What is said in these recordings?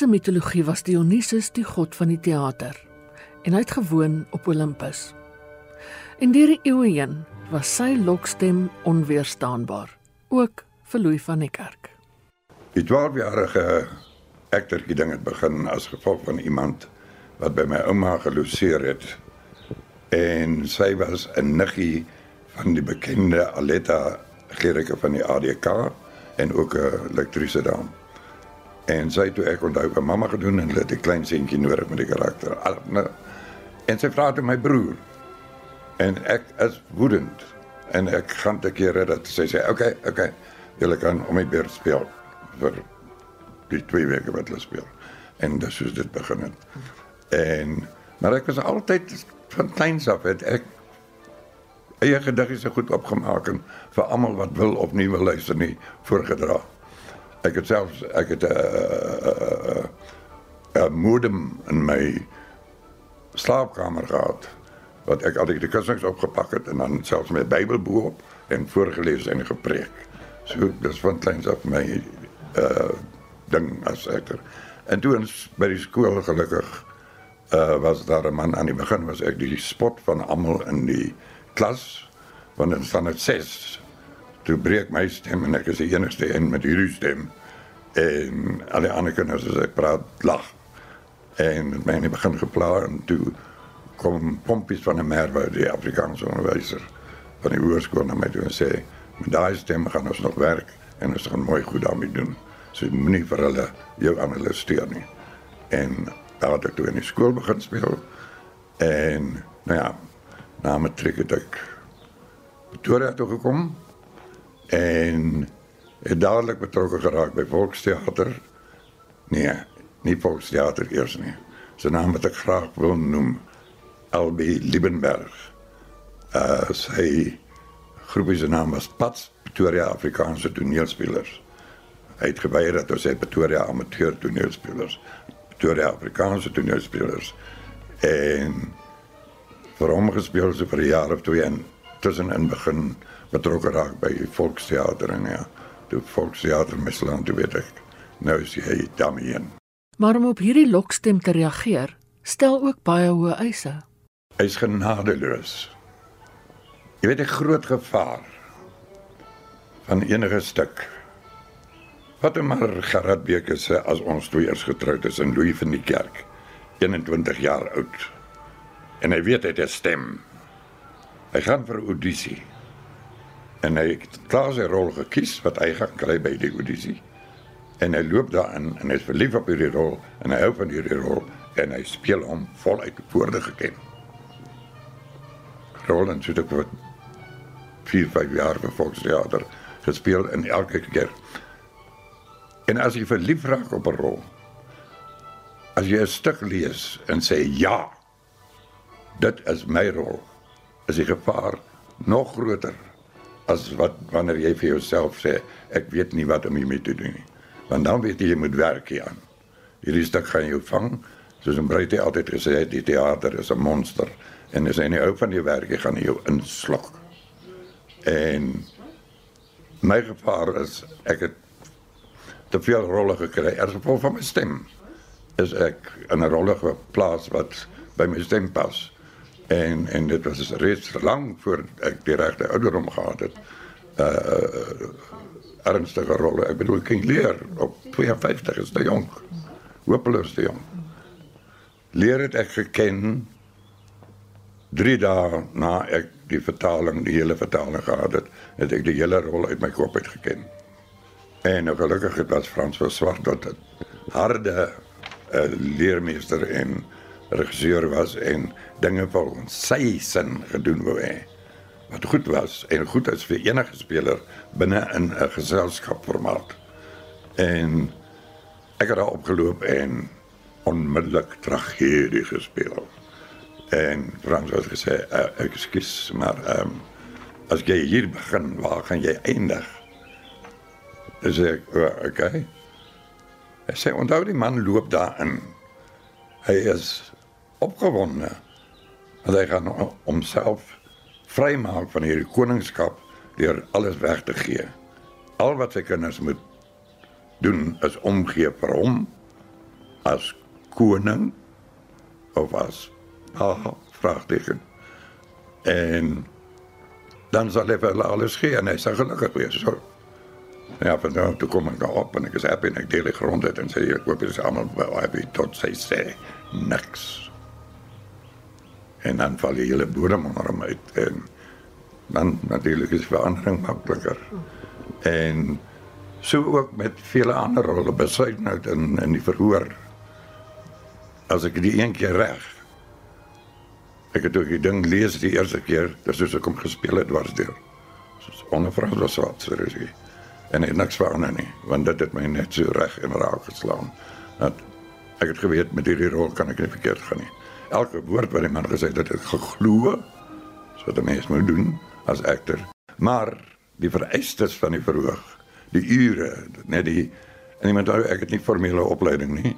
Griekse mitologie was Dionysus die god van die teater en hy het gewoon op Olympus. En deur die eeue heen was sy lokstem onweerstaanbaar, ook vir Louis van die Kerk. Die 12-jarige ektertjie ding het begin as gevolg van iemand wat by my ouma geloseer het. En sy was 'n niggie van die bekende Aletta Gericke van die ADK en ook 'n elektriese dame. En sy het toe ek onthou by mamma gedoen en hulle het 'n klein seentjie nodig met die karakter. En sy vra toe my broer. En ek is woedend en ek gaan te kere dat sy sê, "Oké, okay, oké, okay, julle kan om my beurt speel vir die twee weke wat hulle speel." En dis soos dit begin het. En maar ek was altyd van kleins af het ek eie gediggies goed opgemaak en vir almal wat wil of nie wil luister nie voorgedra. Ek het self ek het 'n uh, uh, uh, modem in my slaapkamer gehad wat ek altyd die kussings opgepak het en dan selfs my Bybel bo-op en voorgeles en gepreek. So dis van kleins af my uh ding as ek. En toe ons by die skool gelukkig uh was daar 'n man aan die begin was ek die spot van almal in die klas want dan staan dit 6 toe breek my stem en ek is die enigste een met hierdie stem. En al die ander kinders as ek praat lag en met my in die begin gepla en toe kom pompies van 'n merwe die Afrikaanse onderwyser van die hoërskool na my toe en sê met daai stem gaan ons nog werk en ons gaan mooi goed daarmee doen. So moenie vir hulle jou analiseer nie. En daar het ek toe in die skool begin speel. En nou ja na matriek het ek Pretoria toe gekom en het dadelik betrokke geraak by Volksteater. Nee, nie Volksteater eers nie. Sy naam wat ek graag wil noem LB Liebenberg. Uh sy groepie se naam was Pats Pretoria Afrikaanse toneelspelers. Hy het geweier dat ons sê Pretoria amateur toneelspelers. Pretoria Afrikaanse toneelspelers en vir hom gespeel so vir 'n jaar of twee en tussenin begin betrokke raak by Volksteater en ja, die Volksteater Mesland toe weet ek. Nou is hy daarmee. Maar om op hierdie lokstem te reageer, stel ook baie hoë eise. Hy's genadeloos. Jy weet 'n groot gevaar van enige stuk. Wat maar Gerard Beke sê as ons twee eers getroud is in Louis van die Kerk, 21 jaar oud. En hy weet hy het 'n stem. Hy gaan vir audisie. En hy het klaar sy rol gekies wat hy gaan kry by die audisie. En hy loop daarin en hy is verlief op hierdie rol en hy hou van hierdie rol en hy speel hom voluit voorde geken. Rol en dit word 4, 5 jaar vir Volksteater gespeel in elke keer. En as jy verlief raak op 'n rol, as jy 'n stuk lees en sê ja, dit is my rol is die gevaar nog groter as wat wanneer jy vir jouself sê ek weet nie wat om hiermee te doen nie. Want dan weet jy jy moet werk hier aan. Hierdie stuk gaan jou vang. Soos 'n breite altyd gesê het, die teater is 'n monster en as jy nie hou van die werk, jy gaan jou inslok. En my gevaar is ek het te veel rolle gekry as gevolg van my stem. Is ek in 'n rolle geplaas wat by my stem pas en en dit was reeds lank voor ek die regte ouderdom gehad het uh ernstige rolle. Ek bedoel King Lear op 52 is te jonk hopeloos te jonk leer het ek geken 3 dae na ek die vertaling die hele vertaling gehad het het ek die hele rol uit my kop uit geken. En nou gelukkig het was Frans van Swart dat harde uh, leermeester en regisseur was en dinge volgens sy sin gedoen wou hê. Wat goed was en goed is vir enige speler binne in 'n geselskapformaat. En ek het daar opgeloop en onmiddellik tragedie gespeel. En Frans het gesê, uh, "Ekskuus, maar um, as jy hier begin, waar gaan jy eindig?" Dis ek, uh, "Okay." Hy sê, "Onthou die man loop daarin. Hy is opgewonde want hy gaan homself vrymaak van hierdie koningskap deur alles weg te gee. Al wat sy kinders moet doen is omgee vir hom as koning of as ah vraagteken. En dan hy vir hulle alles gee en hy sal gelukkig wees. So. Ja, van daar toe kom ek op en is happy en ek deel die grond en ek koop dit almal wel happy tot sy sê niks. En dan val die hele bodem onder hom uit en dan natuurlik is verandering makliker. En so ook met vele ander rolle besluit nou in in die verhoor. As ek die een keer reg. Ek het ook die ding lees die eerste keer, dis soos ek hom gespeel het dwars deur. Soos onvervang was wat so regie. En ek niks verander nie, want dit het my net so reg en raak geslaan. Dat ek het geweet met hierdie rol kan ek nie verkeerd gaan nie. Elke woord wat die man gesê het, het ek geglo. So dat mens moet doen as akter. Maar die vereistes van die verhoog, die ure, net die en iemand onthou ek het nie formele opleiding nie.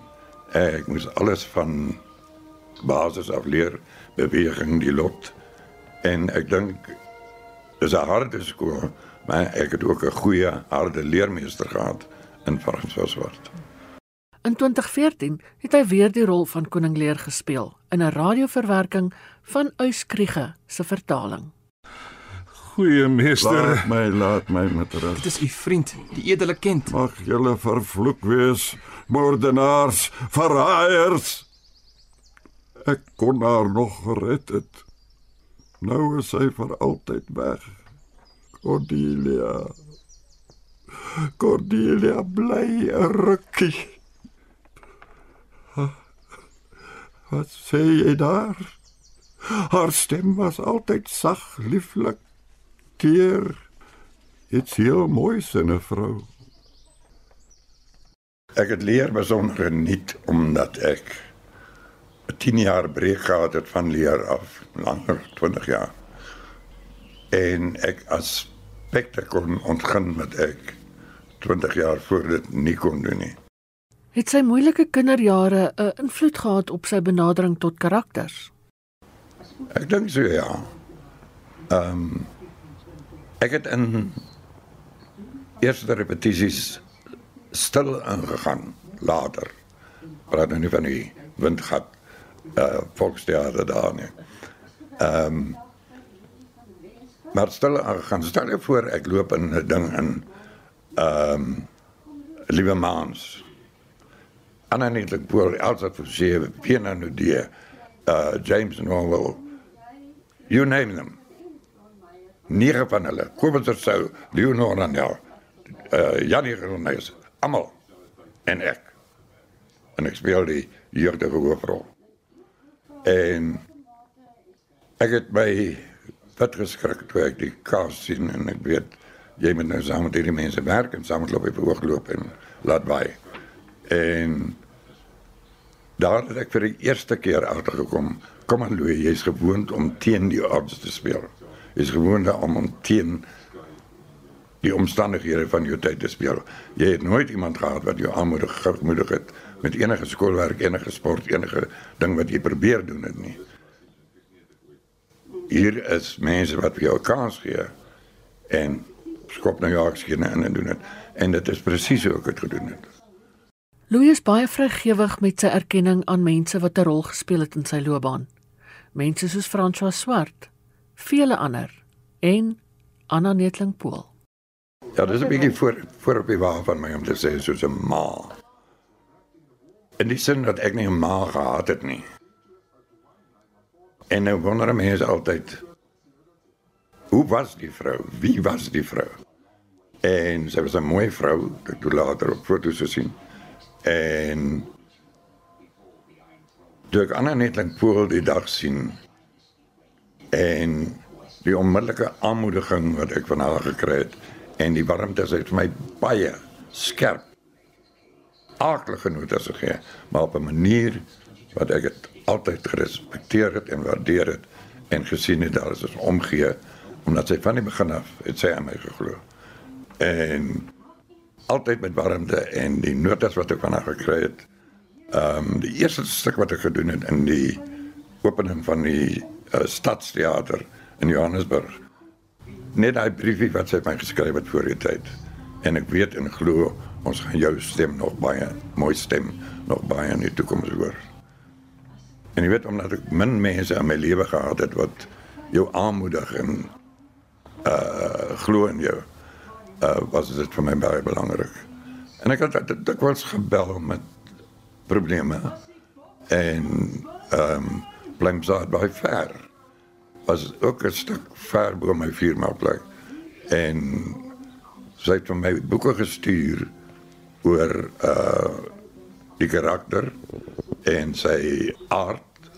Ek moes alles van basis af leer, beweging, die lot. En ek dink dis 'n harde skool, maar ek het ook 'n goeie harde leermeester gehad in Frans van Swart. In 2014 het hy weer die rol van koning Lear gespeel in 'n radioverwerking van Uyskriege se vertaling. Goeie meester. Laat my, laat my met rus. Dit is u vriend, die edele kind. Mag julle vervloek wees, moordenaars, verraaiers. Ek kon haar nog gered het. Nou is sy vir altyd weg. Cordelia. Cordelia bly 'n rukkie. Wat sê jy daar? Haar stem was altyd sag, lieflik keer iets heel moois in 'n vrou. Ek het leer besonder geniet omdat ek 'n 10 jaar breek gehad het van leer af, langer 20 jaar. En ek aspekte kon ontgin wat ek 20 jaar voor dit nie kon doen nie. Het sy moeilike kinderjare 'n invloed gehad op sy benadering tot karakters? Ek dink so ja. Ehm um, ek het in eerste repetisies stil ingegaan later. Praat nou nie van die windgat uh volksteater daar nie. Ehm um, maar stil ingegaan. Stel jou voor ek loop in 'n ding in ehm um, Liewe Maans. Anna Nietlik Pool, Elsa Forsier, Pina Nudie, uh James Norwell. You name them. Nege van hulle. Kobus Sou, Leonor Randel, uh Janie Groenhuis, almal en ek. En ek speel die jeugdige hoofrol. En ek het my wat geskrik toe ek die cast sien en ek weet jy moet nou saam met hierdie mense werk en saam met hulle op die hoog loop en laat by. En daar het ek vir die eerste keer agtergekom, kom aan Louis, jy's gewoond om teen die odds te speel. Jy's gewoond om om teen die omstandighede van jou tyd te speel. Jy het nooit iemand gehad wat jou aanmoedig gemoedig het met enige skoolwerk, enige sport, enige ding wat jy probeer doen het nie. Hier is mense wat vir jou kans gee en skop nou jou aksie in en doen dit. En dit is presies hoe ek dit gedoen het. Louis is baie vrygewig met sy erkenning aan mense wat 'n rol gespeel het in sy loopbaan. Mense soos François Swart, vele ander en Anna Netling Pool. Ja, dis 'n bietjie voor voor op die wa van my om te sê soos 'n ma. In die sin dat ek nie 'n ma gehad het nie. En nou wonder mense altyd hoe was die vrou? Wie was die vrou? En sy was 'n mooi vrou, ek het later op foto's gesien. En toe ek Anna Netling Pool die dag sien en die onmiddellike aanmoediging wat ek van haar gekry het en die warmte het vir my baie skerp aardige notas gegee, maar op 'n manier wat ek dit altyd gerespekteer het en waardeer het en gesien het daar is ons omgee omdat sy van die begin af het sy aan my geglo. En altyd met warmte en die notas wat ek van haar gekry het. Ehm um, die eerste stuk wat ek gedoen het in die opening van die uh, stadsteater in Johannesburg. Net daai briefie wat sy my geskryf het voor die tyd. En ek weet en glo ons gaan jou stem nog baie mooi stem nog baie in die toekoms hoor. En jy weet omdat ek min mense in my lewe gehad het wat jou aanmoedig en uh glo in jou. Uh was dit vir my baie belangrik. En ek het dit dikwels gebel met probleme. En ehm um, Blemsaad by ver. Was ook 'n stuk ver bo my firma plek. En sy het vir my boeke gestuur oor uh die karakter en sy aard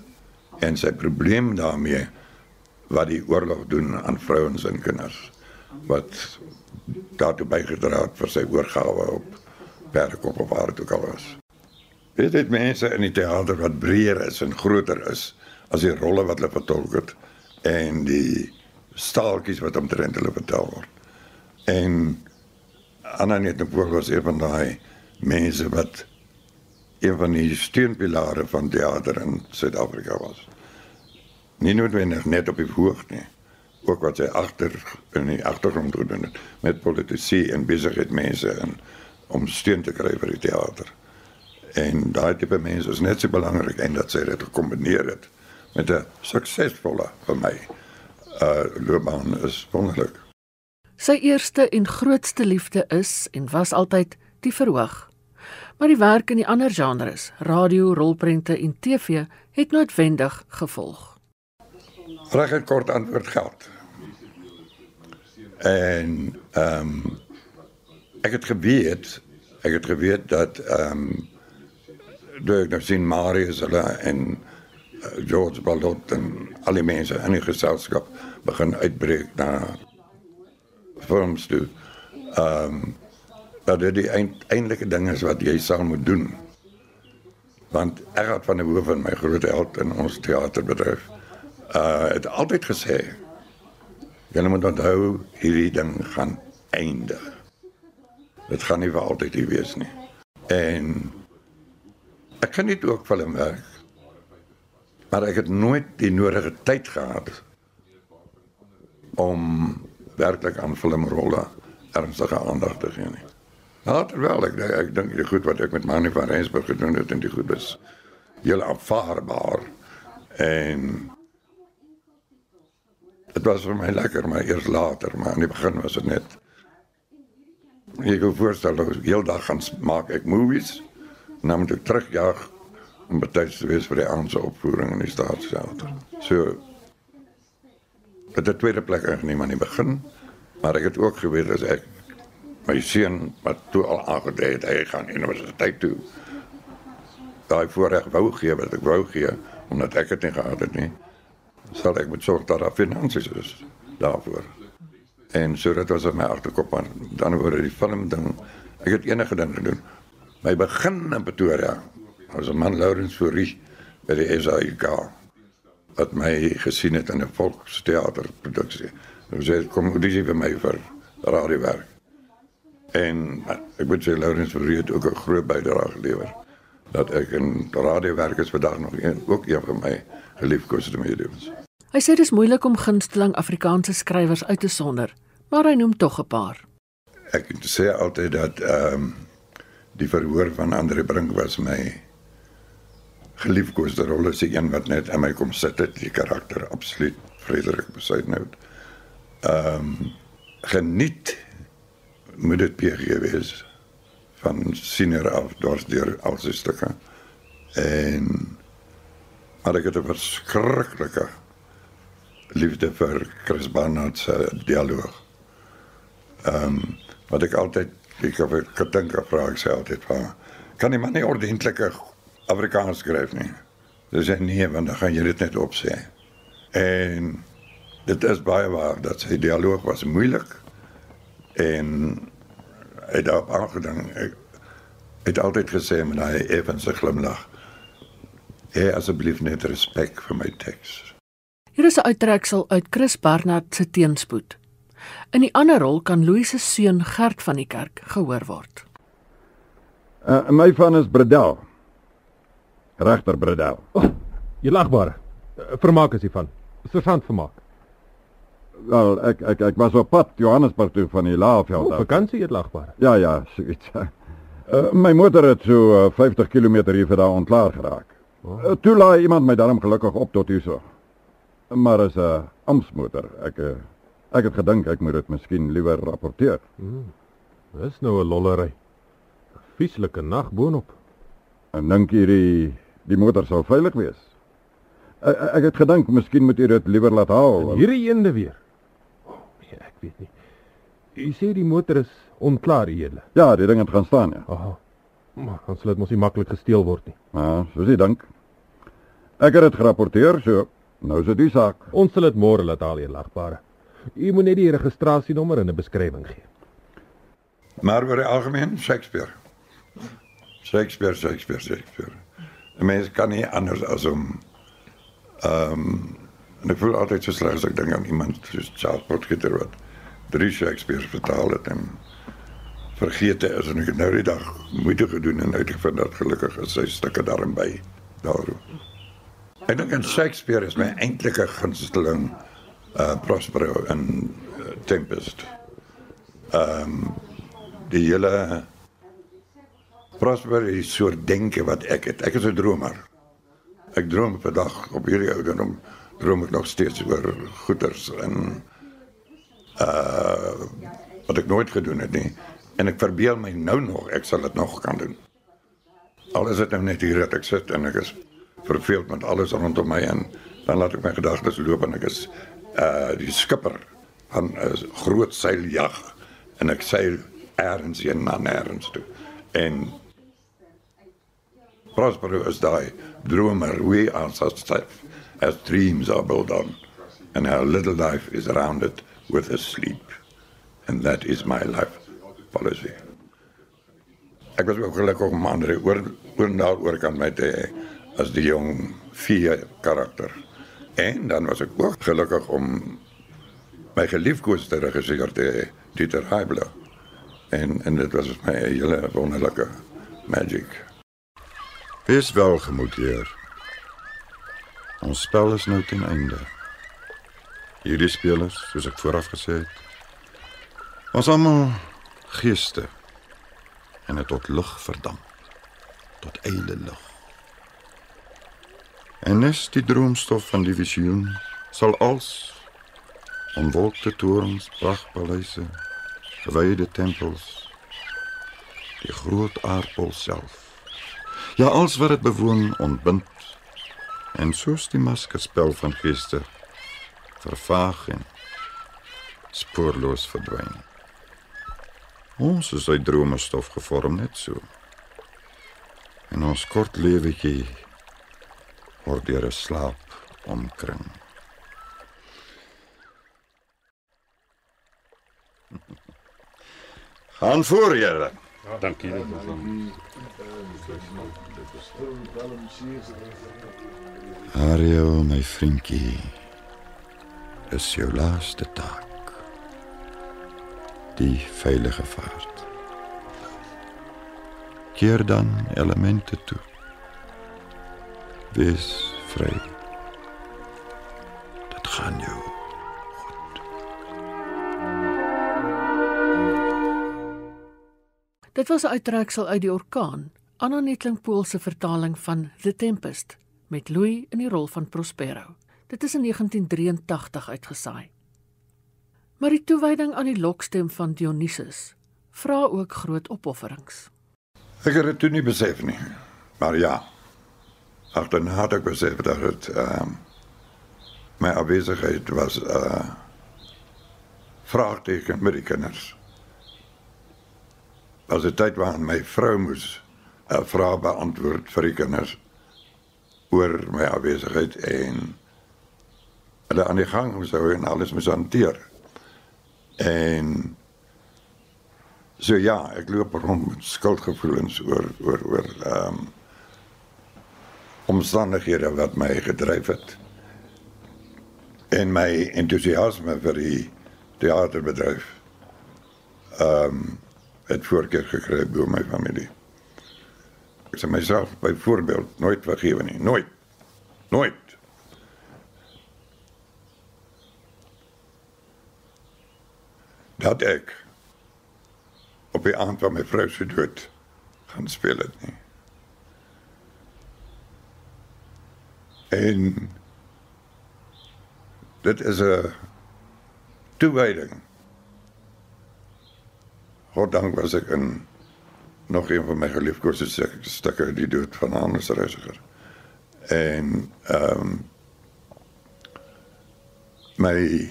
en sy probleem daarmee wat die oorlog doen aan vrouens en kinders. Wat daartoe bygedra het vir sy oorgawe op Bergkop of waar dit ook al was. Dit mense in die teater wat breër is en groter is as die rolle wat hulle vertolk het en die staaltjies wat omtrent hulle vertel word. En Anna net was een van daai mense wat een van die steunpilare van teater in Suid-Afrika was. Nie noodwendig net op die hoog nie, ook wat sy agter in die agtergrond gedoen het met politici en besigheidsmense en om steun te kry vir die teater. En daai tipe mense is net so belangrik en dat sy dit gekombineer het met 'n suksesvolle vir my uh loopbaan is wonderlik. Sy eerste en grootste liefde is en was altyd die verhoog. Maar die werk in die ander genres, radio, rolprente en TV het noodwendig gevolg. Reg 'n kort antwoord geld. En ehm um, ek het geweet, ek het geweet dat ehm um, deur nou sien Marius hulle en uh, George Ballot en al die mense in die geselskap begin uitbreek na films toe. Ehm um, dat dit die eintlike ding is wat jy sal moet doen. Want Gerard van der Hoeven, my groot held in ons teaterbedryf, uh het altyd gesê jy moet onthou hierdie ding gaan eindig. Dit gaan nie vir altyd hier wees nie. En ek kan nie ook film werk. Maar ek het nooit die nodige tyd gehad om werklik aan filmrolle ernstige aandag te gee nie. Nou terwyl ek ek dink die goed wat ek met Manny van Rensburg gedoen het en die goed is heel aanvaarbaar en dit was vir my lekker maar eers later maar in die begin was dit net ek kon voorstel dat ek heel dag gaan maak ek movies en dan moet ek terugjaag om betyds te wees vir die aandse opvoering in die staatsteater. So het dit tweede plek ingeneem aan die begin, maar ek het ook geweet as ek my seun wat toe al aangedui het hy gaan universiteit toe. Daai voorreg wou gee wat ek wou gee omdat ek dit nie gehad het nie. Sal ek moet sorg dat daar finansies is daarvoor. En so dit was op my agterkop maar dan oor die film ding. Ek het enige ding gedoen. My begin in Pretoria was 'n man Laurens Fourie by die SAIK wat my gesien het in 'n volksteaterproduksie. Hy sê kom dis vir my vir radiowerk. En ek moet sê Laurens Fourie het ook 'n groot bydrae gelewer dat ek in radiowerk is vandag nog een ook een van my geliefkoeste mediums. Hy sê dit is moeilik om gunsteling Afrikaanse skrywers uit te sonder, maar hy noem tog 'n paar. Ek sê altyd dat ehm um, die verhoor van Andre Brink was my geliefkoeste rol is die een wat net in my kom sit het die karakter absoluut Frederik Besuitnout. Ehm um, geniet moet dit PG wees van senior af dors deur al sy stukke. En maar ek het 'n verskriklike liefde vir Chris Barnard se dialoog. Ehm um, wat ek altyd ek het gedink of vra ek sê altyd van kan die man nie ordentlike Afrikaans skryf nie. Dis en nee, want dan gaan jy dit net opsê. En dit is baie waar dat sy dialoog was moeilik en hy het daarop aangedring. Ek het altyd gesê met hy effens 'n glimlag. Hê asseblief net respek vir my teks. Hier is 'n uittreksel uit Chris Barnard se teenspoed. In die ander rol kan Louise se seun Gert van die kerk gehoor word. Uh, my van is Bredel. Regter Bredel. Oh, jy lagbaar. Vermaak is hy van. Sergeant vermaak. Wel, ek ek ek was op pad Johannesburg toe van die Laagveld oh. Vakansie het lagbaar. Ja ja, so iets. Uh, my motor het so uh, 50 km hier vir daar ontklaar geraak. Uh, toe laai iemand my daarom gelukkig op tot hierso. Maar is 'n ampsmotor. Ek uh, ek het gedink ek moet dit miskien liewer rapporteer. Dis nou 'n lollery. Vieslike nag boonop. En dink jy die die motor sal veilig wees? Ek, ek het gedink miskien moet jy dit liewer laat haal. En hierdie eende weer. Oh, nee, ek weet nie. U sê die motor is onklaar, edele. Ja, die ding het gaan staan ja. Aha. Maar dan sal dit mos nie maklik gesteel word nie. Maar soos jy dink. Ek het dit gerapporteer, so nou is dit die saak. Ons sal dit môre laat haal, eerlagbare. U moet net die registrasienommer en 'n beskrywing gee. Maar oor die algemeen Shakespeare. Shakespeare, Shakespeare, Shakespeare. 'n Mens kan nie anders as om ehm um, en ek voel altyd so sleg as ek dink aan iemand soos Charles Potgieter wat drie Shakespeare's vertaal het en vergeet is en ek het nou die dag moeite gedoen en uitgevind dat gelukkig is sy stukke daarin by daaroor. Ek dink aan Shakespeare is my eintlike gunsteling uh Prospero en uh, Tempest. Um, die hele Prospero is so denke wat ek het. Ek is 'n dromer. Ek droom per dag op hierdie ouderdom droom ek nog steeds oor goeters en uh wat ek nooit gedoen het nie en ek verbeel my nou nog ek sal dit nog kan doen. Al is dit nou net hier dat ek sit en ek is verveeld met alles rondom my en dan laat ek my gedagtes loop en ek is uh die skipper van 'n groot seiljag en ek seil ergens heen na nêrens toe. En Prospero is daai dromer we are such life as dreams are built on and our little life is rounded with a sleep and that is my life policy. Ek was ook gelukkig om Andre oor oor kan my te hê as die jong vier karakter. En dan was ek ook gelukkig om my geliefkoeste regisseur te hê, Dieter Heibler. En en dit was my hele wonderlike magic. Wees welgemoed, heer. Ons spel is nou ten einde. Hierdie spelers, soos ek vooraf gesê het, ons almal geeste en het tot lig verdamp, tot eile lig. En nes die droomstof van die visioen sal als onwolkte torens, prachtpaleise, gewyde tempels, die groot aardbol self Ja, alles wat dit bewoon ontbind. En soos die maskerspel van geeste vervaag en spoorloos verdwyn. Ons is uit dromestof gevorm net so. En ons kort lewetjie word deur 'n slaap omkring. Gaan voor, julle. Dankie. Ariel, my vriendjie. Dis jou laaste taak. Die veilige vaart. Keer dan elemente toe. Wees vry. Dit gaan jou goed. Dit was 'n uittreksel uit die orkaan, Anna Netling Pool se vertaling van The Tempest met Louis in die rol van Prospero. Dit is in 1983 uitgesaai. Maar die toewyding aan die lokstem van Dionysus vra ook groot opofferings. Ek het dit toe nie besef nie. Maar ja. Agterna het ek besef dat dit ehm um, my afwesigheid was 'n uh, vraagteken met die kinders. Was 'n tyd waarin my vrou moes 'n uh, vraag beantwoord vir die kinders oor my afwesigheid en hulle aan die gang moes hou en alles moes hanteer. En So ja, ek loop rond met skuldgevoelens oor oor oor ehm um, omstandighede wat my gedryf het. En my entoesiasme vir die teaterbedryf ehm um, het voorkeur gekry by my familie. Ek sê myself byvoorbeeld nooit vergewe nie, nooit. Nooit. Dat ek op die aand van my vrou se dood gaan speel het nie. En dit is 'n toewyding. Goddank was ek in nog een van my geliefkoeste stukke die dood van Hannes Reisiger. En ehm um, my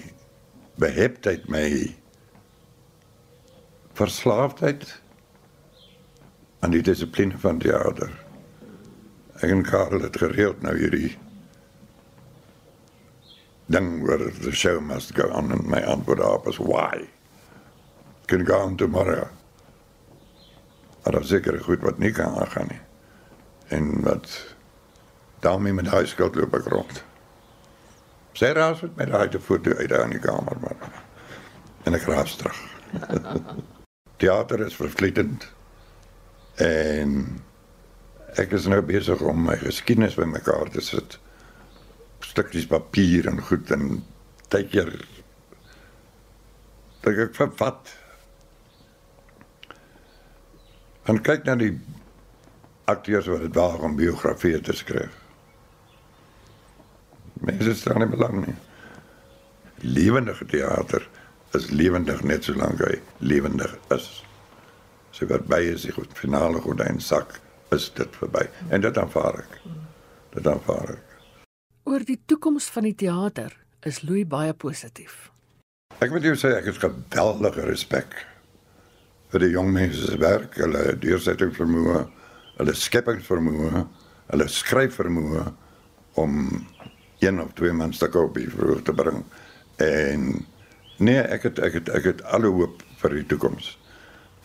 beheptheid my verslaafdheid aan die dissipline van teater. Ek en Karel het gereeld nou hierdie ding where the show must go on and my antwoord daarop is why? Can go on tomorrow. Maar daar seker goed wat nie kan aangaan nie. En wat daarmee met huis skuld loop ek rond. Sy raas met my daai te foto uit daar in die kamer maar en ek raas terug. Theater is vervlietend. En ek is nou besig om my geskiedenis bymekaar te sit. Stukkies papier en goed en tydjie dat ek vervat. En kyk na die akteurs wat dit waag om biografieë te skryf. Mense staan nie belang nie. Lewendige teater is lewendig net solank hy lewendig is. Wat by is die goed finale gordyn sak is dit verby en dit aanvaar ek. Dit aanvaar ek. Oor die toekoms van die teater is Louis baie positief. Ek moet jou sê ek het geweldige respek vir die jong mense se werk, hulle deursettingsvermoë, hulle skepingsvermoë, hulle skryfvermoë om een of twee man stukke op die vroeg te bring. En nee, ek het ek het ek het alle hoop vir die toekoms.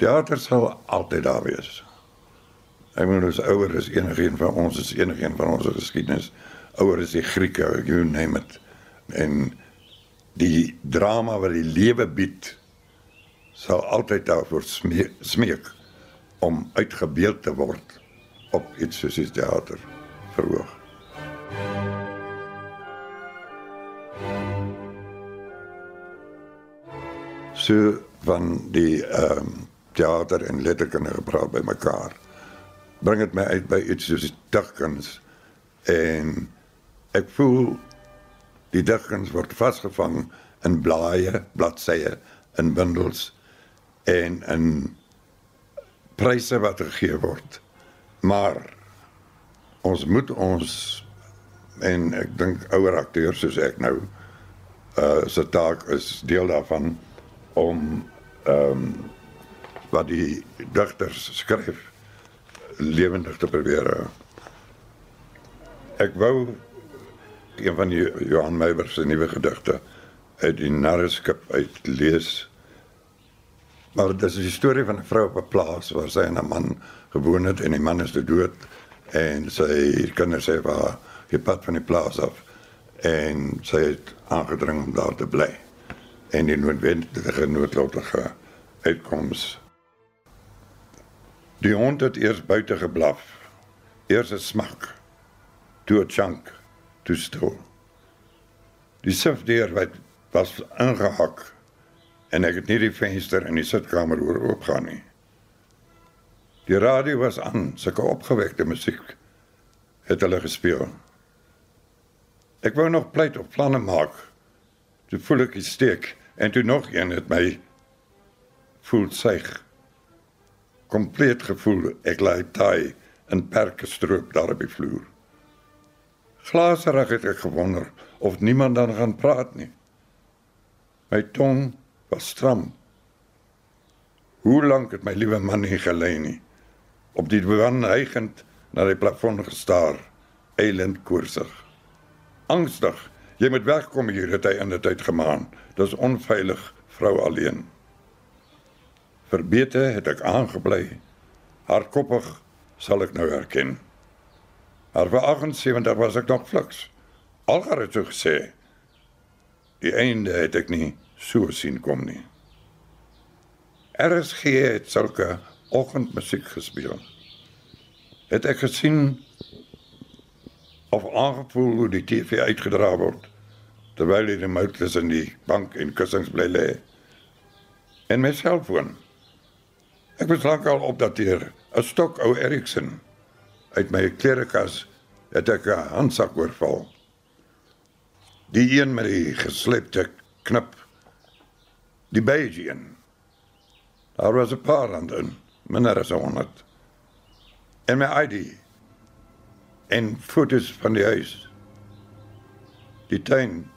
Theater sal altyd daar wees. Ek bedoel ons ouer is enigiemand van ons is enigiemand van ons geskiedenis. Ouer is die Grieke, you name it. En die drama wat die lewe bied sal altyd daarvoor smeek, smeek om uitgebeeld te word op iets soos die teater verhoog. So van die ehm um, teater en letterkunde gepraat by mekaar. Bring dit my uit by iets soos digkuns en ek voel die digkuns word vasgevang in blaaie, bladsye, in bundels en in pryse wat gegee word. Maar ons moet ons en ek dink ouer akteurs soos ek nou uh se taak is deel daarvan om ehm um, wat die digters skryf lewendig te probeer. Ek wou een van die Johan Meiber se nuwe gedigte uit die narreskip uit lees. Maar dit is 'n storie van 'n vrou op 'n plaas waar sy en 'n man gewoon het en die man is dood en sy kinders sê waar hy pad van die plaas af en sy het aangedring om daar te bly en die noodwendige noodlottige uitkoms Die hond het eers buite geblaf. Eers 'n smak. Toe 'n chunk. Toe stil. Die sifdeer wat was ingehak en ek het nie die venster in die sitkamer oor oopgaan nie. Die radio was aan, sulke opgewekte musiek het hulle gespeel. Ek wou nog pleit op planne maak. Toe voel ek die steek en toe nog een het my voel suig kompleet gevoel ek lê taai in perke stroop daar op die vloer. Glaserig het ek gewonder of niemand dan gaan praat nie. My tong was stram. Hoe lank het my liewe man nie gelê nie? Op die divan hygend na die plafon gestaar, eilend koorsig. Angstig, jy moet wegkom hier het hy in die tyd gemaan. Dis onveilig, vrou alleen. Verbete het ek aangebly. Hardkoppig sal ek nou erken. Vir 78 was ek nog fliks. Algar het so gesê. Die einde het ek nie so sien kom nie. RSG het sulke oggendmusiek gespeel. Het ek gesien of aangevoel hoe die TV uitgedra word terwyl die remote in die bank en kussings bly lê. En my selfoon Ek was lankal opdateer 'n stok ou Erikson uit my klerekas het ek 'n handsak oorval. Die een met die geslepte knip. Die beige een. Daar was 'n paar aan minder as 100. En my ID en foto's van die huis. Die tuin,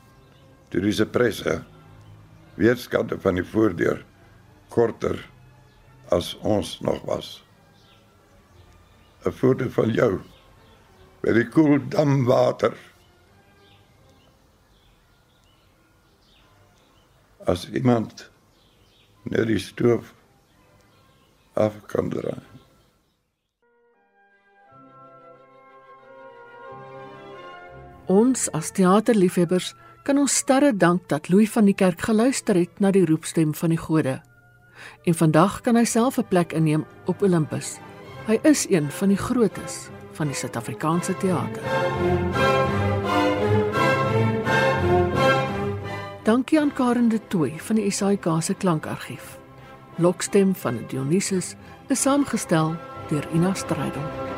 toe dis 'n presse. Weerskante van die voordeur korter as ons nog was. 'n Foto van jou by die koel damwater. As iemand net die stoof af kan draai. Ons as teaterliefhebbers kan ons sterre dank dat Louis van die Kerk geluister het na die roepstem van die gode. En vandag kan hy self 'n plek inneem op Olympus. Hy is een van die grootes van die Suid-Afrikaanse teater. Dankie aan Karen de Tooy van die SAIK se klankargief. Lokstem van Dionysus is saamgestel deur Ina Strydom.